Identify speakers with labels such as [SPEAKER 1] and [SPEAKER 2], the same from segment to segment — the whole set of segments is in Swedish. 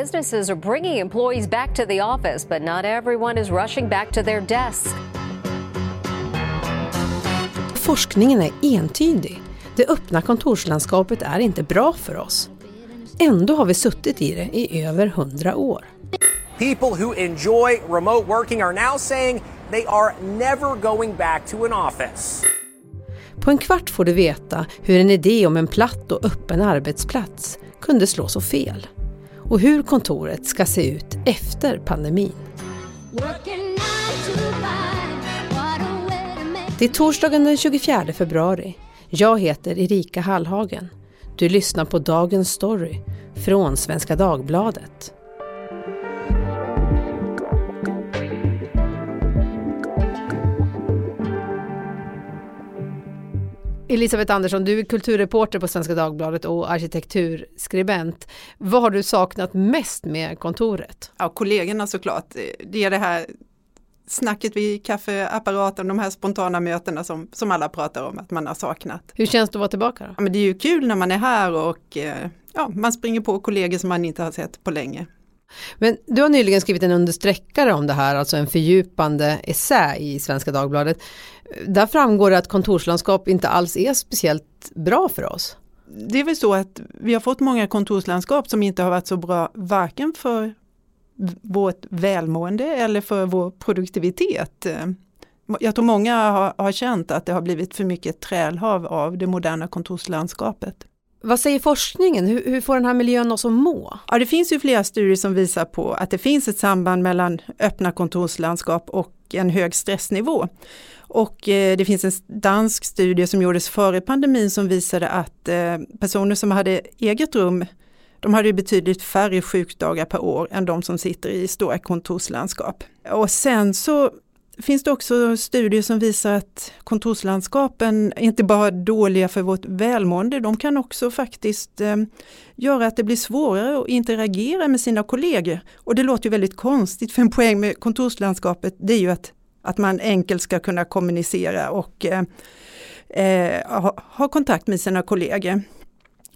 [SPEAKER 1] businesses are bringing employees back to the office, but not everyone is rushing back to their desks.
[SPEAKER 2] Forskningen är entydig. Det öppna kontorslandskapet är inte bra för oss. Ändå har vi suttit i det i över hundra år.
[SPEAKER 3] People who enjoy remote working are now saying they are never going back to an office.
[SPEAKER 2] På en kvart får du veta hur en idé om en platt och öppen arbetsplats kunde slå så fel. Och hur kontoret ska se ut efter pandemin. Det är torsdagen den 24 februari. Jag heter Erika Hallhagen. Du lyssnar på Dagens Story från Svenska Dagbladet. Elisabeth Andersson, du är kulturreporter på Svenska Dagbladet och arkitekturskribent. Vad har du saknat mest med kontoret?
[SPEAKER 4] Ja, kollegorna såklart. Det är det här snacket vid kaffeapparaten, de här spontana mötena som, som alla pratar om att man har saknat.
[SPEAKER 2] Hur känns det att vara tillbaka? Då?
[SPEAKER 4] Ja, men det är ju kul när man är här och eh, ja, man springer på kollegor som man inte har sett på länge.
[SPEAKER 2] Men du har nyligen skrivit en understreckare om det här, alltså en fördjupande essä i Svenska Dagbladet. Där framgår det att kontorslandskap inte alls är speciellt bra för oss.
[SPEAKER 4] Det är väl så att vi har fått många kontorslandskap som inte har varit så bra varken för vårt välmående eller för vår produktivitet. Jag tror många har, har känt att det har blivit för mycket trälhav av det moderna kontorslandskapet.
[SPEAKER 2] Vad säger forskningen? Hur, hur, får den här miljön oss att må?
[SPEAKER 4] Ja, det finns ju flera studier som visar på att det finns ett samband mellan öppna kontorslandskap och en hög stressnivå. Och eh, det finns en dansk studie som gjordes före pandemin som visade att eh, personer som hade eget rum de hade betydligt färre sjukdagar per år än de som sitter i stora kontorslandskap. Och sen så finns det också studier som visar att kontorslandskapen är inte bara dåliga för vårt välmående, de kan också faktiskt eh, göra att det blir svårare att interagera med sina kollegor. Och det låter ju väldigt konstigt, för en poäng med kontorslandskapet det är ju att, att man enkelt ska kunna kommunicera och eh, eh ha, ha kontakt med sina kollegor.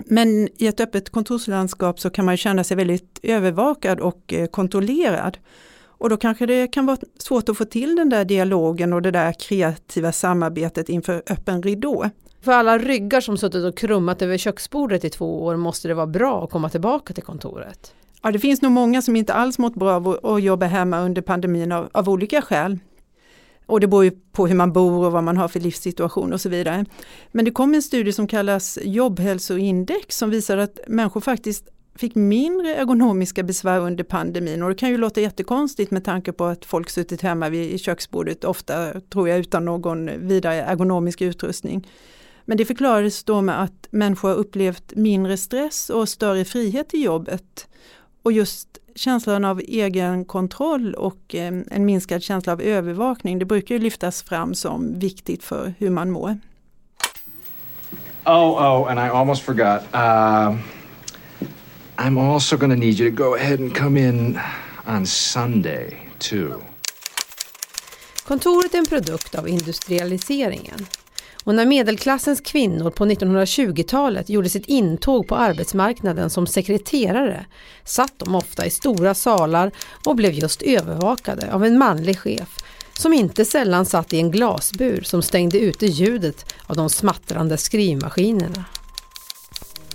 [SPEAKER 4] Men i ett öppet kontorslandskap så kan man känna sig väldigt övervakad och eh, kontrollerad. Och då kanske det kan vara svårt att få till den där dialogen och det där kreativa samarbetet inför öppen ridå.
[SPEAKER 2] För alla ryggar som suttit och krummat över köksbordet i två år måste det vara bra att komma tillbaka till kontoret.
[SPEAKER 4] Ja, det finns nog många som inte alls mått bra av att jobba hemma under pandemin av, av olika skäl. Och det beror ju på hur man bor och vad man har för livssituation och så vidare. Men det kom en studie som kallas jobbhälsoindex som visar att människor faktiskt fick mindre ergonomiska besvär under pandemin och det kan ju låta jättekonstigt med tanke på att folk suttit hemma vid köksbordet ofta tror jag utan någon vidare ergonomisk utrustning. Men det förklarades då med att människor har upplevt mindre stress och större frihet i jobbet. Och just känslan av egen kontroll och eh, en minskad känsla av övervakning, det brukar ju lyftas fram som viktigt för hur man mår.
[SPEAKER 5] Oh, oh, and I almost forgot. Uh, I'm also gonna need you to go ahead and come in on Sunday too.
[SPEAKER 2] Kontoret är en produkt av industrialiseringen. Och när medelklassens kvinnor på 1920-talet gjorde sitt intåg på arbetsmarknaden som sekreterare satt de ofta i stora salar och blev just övervakade av en manlig chef som inte sällan satt i en glasbur som stängde ute ljudet av de smattrande skrivmaskinerna.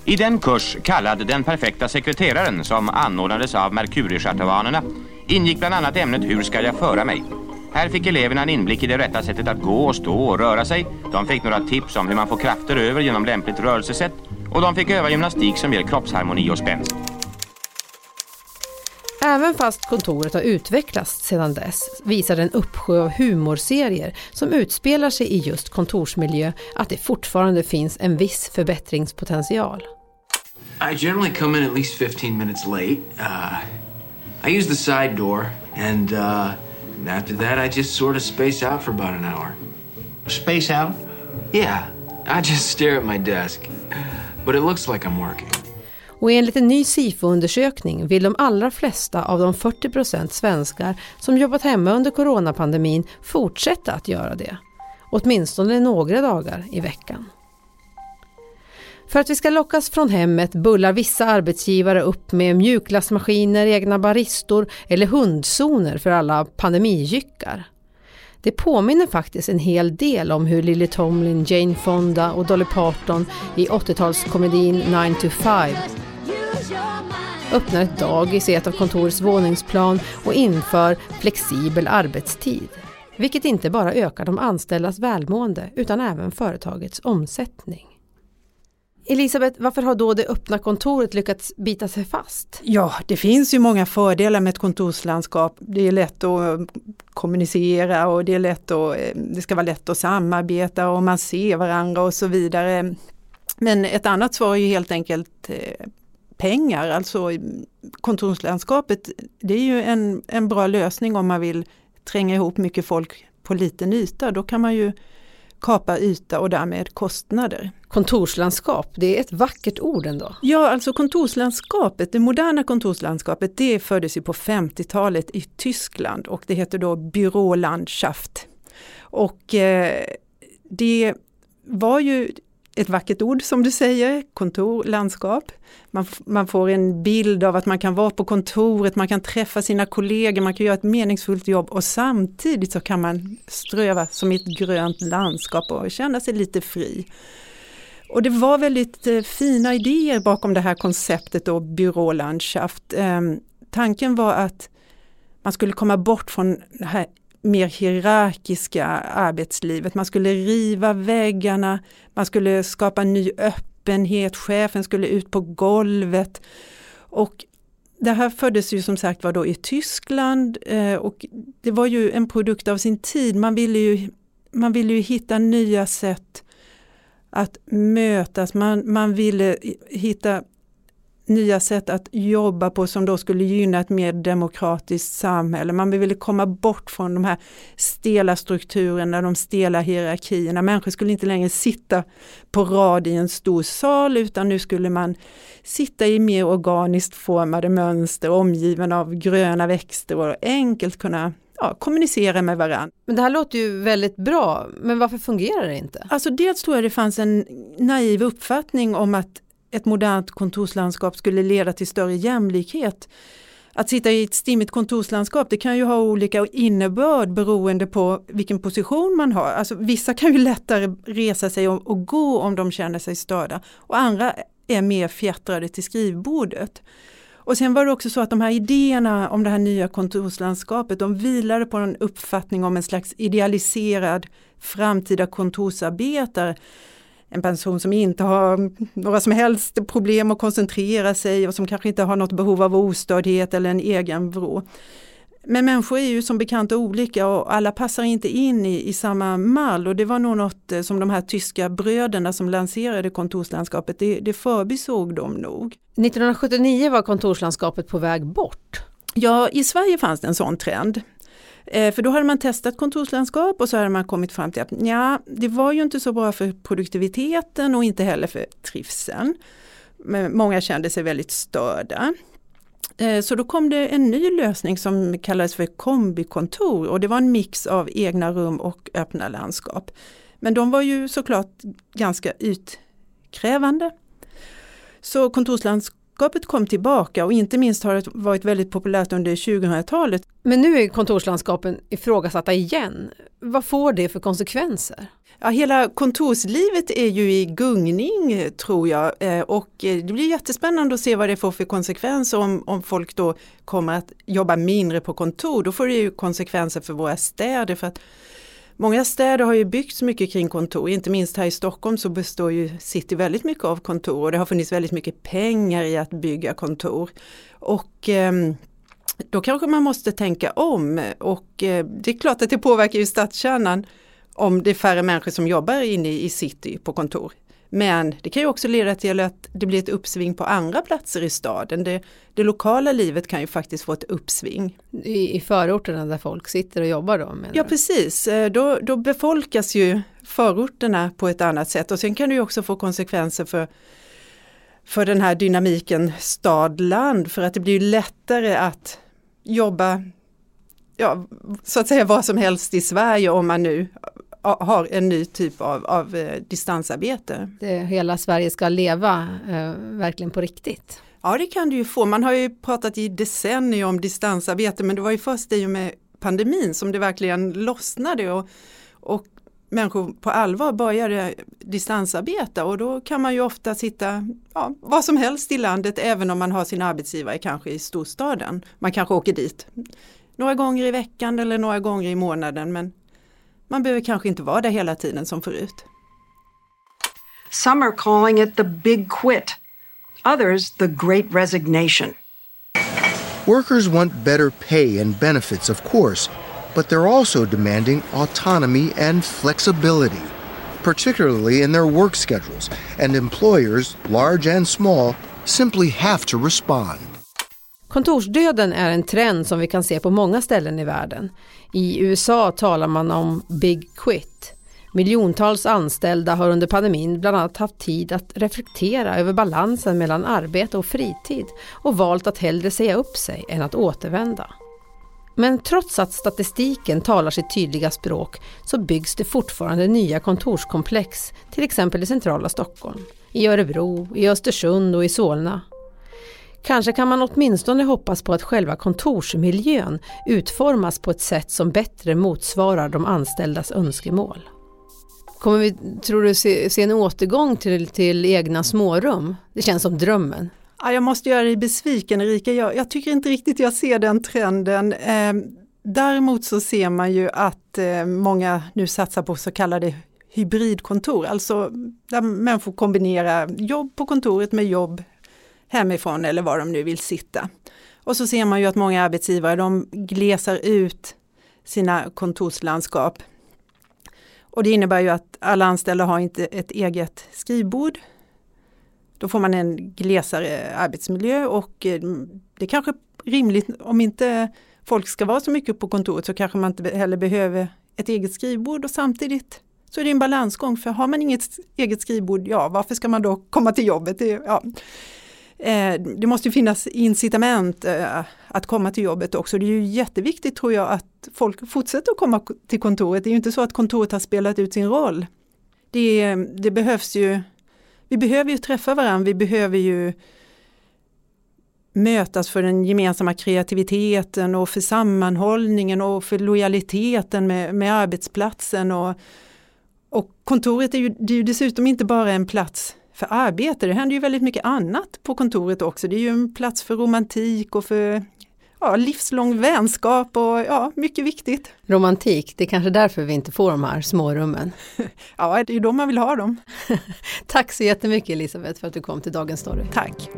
[SPEAKER 6] I den kurs kallad Den perfekta sekreteraren som anordnades av Merkurischartavanerna ingick bland annat ämnet Hur ska jag föra mig? Här fick eleverna en inblick i det rätta sättet att gå och stå och röra sig. De fick några tips om hur man får krafter över genom lämpligt rörelsesätt. Och de fick öva gymnastik som ger kroppsharmoni och spänst.
[SPEAKER 2] Även fast kontoret har utvecklats sedan dess visar en uppsjö av humorserier som utspelar sig i just kontorsmiljö att det fortfarande finns en viss förbättringspotential.
[SPEAKER 7] I generally come in at least 15 minutes late. Uh, I use the side door and uh, And after that, I just sort of space out for about an hour.
[SPEAKER 8] Space out?
[SPEAKER 7] Yeah, I just stare at my desk. But it looks like I'm working.
[SPEAKER 2] Och enligt en ny SIFO-undersökning vill de allra flesta av de 40% svenskar som jobbat hemma under coronapandemin fortsätta att göra det. Åtminstone några dagar i veckan. För att vi ska lockas från hemmet bullar vissa arbetsgivare upp med mjukglassmaskiner, egna baristor eller hundzoner för alla pandemijyckar. Det påminner faktiskt en hel del om hur Lily Tomlin, Jane Fonda och Dolly Parton i 80-talskomedin 9 to 5 öppnar ett dagis i ett av kontorets våningsplan och inför flexibel arbetstid. Vilket inte bara ökar de anställdas välmående utan även företagets omsättning. Elisabeth, varför har då det öppna kontoret lyckats bita sig fast?
[SPEAKER 4] Ja, det finns ju många fördelar med ett kontorslandskap. Det är lätt att eh, kommunicera och det är lätt att, eh, det ska vara lätt att samarbeta och man ser varandra och så vidare. Men ett annat svar är ju helt enkelt eh, pengar, alltså kontorslandskapet. Det är ju en, en bra lösning om man vill tränga ihop mycket folk på liten yta. Då kan man ju kapa yta och därmed kostnader.
[SPEAKER 2] Kontorslandskap, det är ett vackert ord ändå.
[SPEAKER 4] Ja, alltså kontorslandskapet, det moderna kontorslandskapet, det föddes ju på 50-talet i Tyskland och det heter då Bürolandschaft. Och eh, det var ju ett vackert ord som du säger, kontor, landskap. Man, man, får en bild av att man kan vara på kontoret, man kan träffa sina kollegor, man kan göra ett meningsfullt jobb och samtidigt så kan man ströva som i ett grönt landskap och känna sig lite fri. Och det var väldigt eh, fina idéer bakom det här konceptet då, byrålandschaft. Eh, tanken var att man skulle komma bort från det här mer hierarkiska arbetslivet. Man skulle riva väggarna, man skulle skapa ny öppenhet, chefen skulle ut på golvet. Och det här föddes ju som sagt var då i Tyskland eh, och det var ju en produkt av sin tid. Man ville ju, man ville ju hitta nya sätt att mötas, man, man ville hitta nya sätt att jobba på som då skulle gynna ett mer demokratiskt samhälle. Man ville komma bort från de här stela strukturerna, de stela hierarkierna. Människor skulle inte längre sitta på rad i en stor sal utan nu skulle man sitta i mer organiskt formade mönster omgiven av gröna växter och enkelt kunna ja, kommunicera med varandra.
[SPEAKER 2] Men det här låter ju väldigt bra, men varför fungerar det inte?
[SPEAKER 4] Alltså dels tror jag det fanns en naiv uppfattning om att ett modernt kontorslandskap skulle leda till större jämlikhet. Att sitta i ett stimmigt kontorslandskap det kan ju ha olika innebörd beroende på vilken position man har. Alltså, vissa kan ju lättare resa sig och, och gå om de känner sig störda och andra är mer fjättrade till skrivbordet. Och sen var det också så att de här idéerna om det här nya kontorslandskapet de vilade på en uppfattning om en slags idealiserad framtida kontorsarbetare en person som inte har några som helst problem att koncentrera sig och som kanske inte har något behov av ostördhet eller en egen vrå. Men människor är ju som bekant olika och alla passar inte in i, i samma mall och det var nog något eh, som de här tyska bröderna som lanserade kontorslandskapet, det, det förbisåg de nog.
[SPEAKER 2] 1979 var kontorslandskapet på väg bort.
[SPEAKER 4] Ja, i Sverige fanns det en sån trend. Eh, för då hade man testat kontorslandskap och så hade man kommit fram till att ja, det var ju inte så bra för produktiviteten och inte heller för trivseln. Men många kände sig väldigt störda. Eh, så då kom det en ny lösning som kallades för kombikontor och det var en mix av egna rum och öppna landskap. Men de var ju såklart ganska utkrävande. Så kontorslandskap landskapet kom tillbaka och inte minst har det varit väldigt populärt under 2000-talet.
[SPEAKER 2] Men nu är kontorslandskapen ifrågasatta igen. Vad får det för konsekvenser?
[SPEAKER 4] Ja, hela kontorslivet är ju i gungning tror jag eh, och eh, det blir jättespännande att se vad det får för konsekvenser om, om folk då kommer att jobba mindre på kontor. Då får det ju konsekvenser för våra städer för att Många städer har ju byggts mycket kring kontor, inte minst här i Stockholm så består ju city väldigt mycket av kontor och det har funnits väldigt mycket pengar i att bygga kontor. Och eh, då kanske man måste tänka om och eh, det är klart att det påverkar ju stadskärnan om det är färre människor som jobbar inne i city på kontor. Men det kan ju också leda till att det blir ett uppsving på andra platser i staden. Det, det lokala livet kan ju faktiskt få ett uppsving.
[SPEAKER 2] I, i förorterna där folk sitter och jobbar då?
[SPEAKER 4] Ja precis, eh, då, då befolkas ju förorterna på ett annat sätt och sen kan det ju också få konsekvenser för för den här dynamiken stad-land för att det blir lättare att jobba ja, så att säga vad som helst i Sverige om man nu har en ny typ av, av eh, distansarbete.
[SPEAKER 2] Det, hela Sverige ska leva eh, verkligen på riktigt.
[SPEAKER 4] Ja det kan du ju få. Man har ju pratat i decennier om distansarbete men det var ju först i och med pandemin som det verkligen lossnade och, och människor på allvar började distansarbeta och då kan man ju ofta sitta ja, vad som helst i landet även om man har sin arbetsgivare kanske i storstaden. Man kanske åker dit några gånger i veckan eller några gånger i månaden men man behöver kanske inte vara där hela tiden som förut.
[SPEAKER 8] Some are calling it the big quit, others the great resignation.
[SPEAKER 9] Workers want better pay and benefits, of course, but they're also demanding autonomy and flexibility, particularly in their work schedules, and employers, large and small, simply have to respond.
[SPEAKER 2] Kontorsdöden är en trend som vi kan se på många ställen i världen. I USA talar man om Big Quit. Miljontals anställda har under pandemin bland annat haft tid att reflektera över balansen mellan arbete och fritid och valt att hellre säga upp sig än att återvända. Men trots att statistiken talar sitt tydliga språk så byggs det fortfarande nya kontorskomplex, till exempel i centrala Stockholm, i Örebro, i Östersund och i Solna. Kanske kan man åtminstone hoppas på att själva kontorsmiljön utformas på ett sätt som bättre motsvarar de anställdas önskemål. Kommer vi, tror du, se, se en återgång till, till egna smårum? Det känns som drömmen.
[SPEAKER 4] Ja, jag måste göra dig besviken Erika, jag, jag tycker inte riktigt jag ser den trenden. Eh, däremot så ser man ju att eh, många nu satsar på så kallade hybridkontor, alltså där människor kombinerar jobb på kontoret med jobb hemifrån eller var de nu vill sitta. Och så ser man ju att många arbetsgivare de glesar ut sina kontorslandskap. Och det innebär ju att alla anställda har inte ett eget skrivbord. Då får man en glesare arbetsmiljö och eh, det är kanske rimligt om inte folk ska vara så mycket på kontoret så kanske man inte heller behöver ett eget skrivbord och samtidigt så är det en balansgång för har man inget eget skrivbord, ja varför ska man då komma till jobbet? Det, ja. Eh, det måste finnas incitament eh, att komma till jobbet också. Det är ju jätteviktigt tror jag att folk fortsätter att komma till kontoret. Det är ju inte så att kontoret har spelat ut sin roll. Det, det behövs ju, vi behöver ju träffa varandra, vi behöver ju mötas för den gemensamma kreativiteten och för sammanhållningen och för lojaliteten med, med arbetsplatsen. Och, och kontoret är ju, det är ju dessutom inte bara en plats för arbete. Det händer ju väldigt mycket annat på kontoret också. Det är ju en plats för romantik och för ja, livslång vänskap och ja, mycket viktigt.
[SPEAKER 2] Romantik, det är kanske därför vi inte får de här smårummen.
[SPEAKER 4] ja, det är ju då man vill ha dem.
[SPEAKER 2] Tack så jättemycket Elisabeth för att du kom till Dagens Story.
[SPEAKER 4] Tack.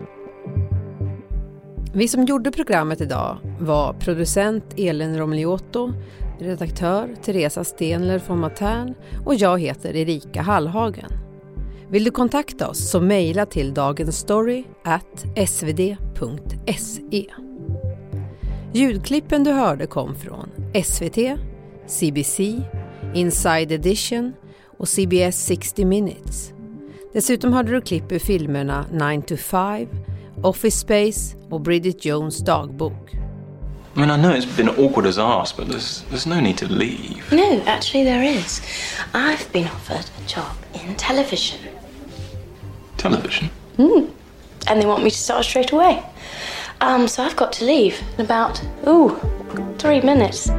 [SPEAKER 2] Vi som gjorde programmet idag var producent Elin Romliotto, redaktör Teresa Stenler von Matern och jag heter Erika Hallhagen. Vill du kontakta oss så mejla till dagensstory.svd.se. Ljudklippen du hörde kom från SVT, CBC, Inside Edition och CBS 60 Minutes. Dessutom hörde du klipp ur filmerna 9 to 5, Office Space och Bridget Jones dagbok.
[SPEAKER 10] I mean, I know it's been awkward as arse, but there's there's no need to leave.
[SPEAKER 11] No, actually there is. I've been offered a job in television.
[SPEAKER 10] Television?
[SPEAKER 11] Mm. And they want me to start straight away. Um, so I've got to leave in about, ooh, three minutes.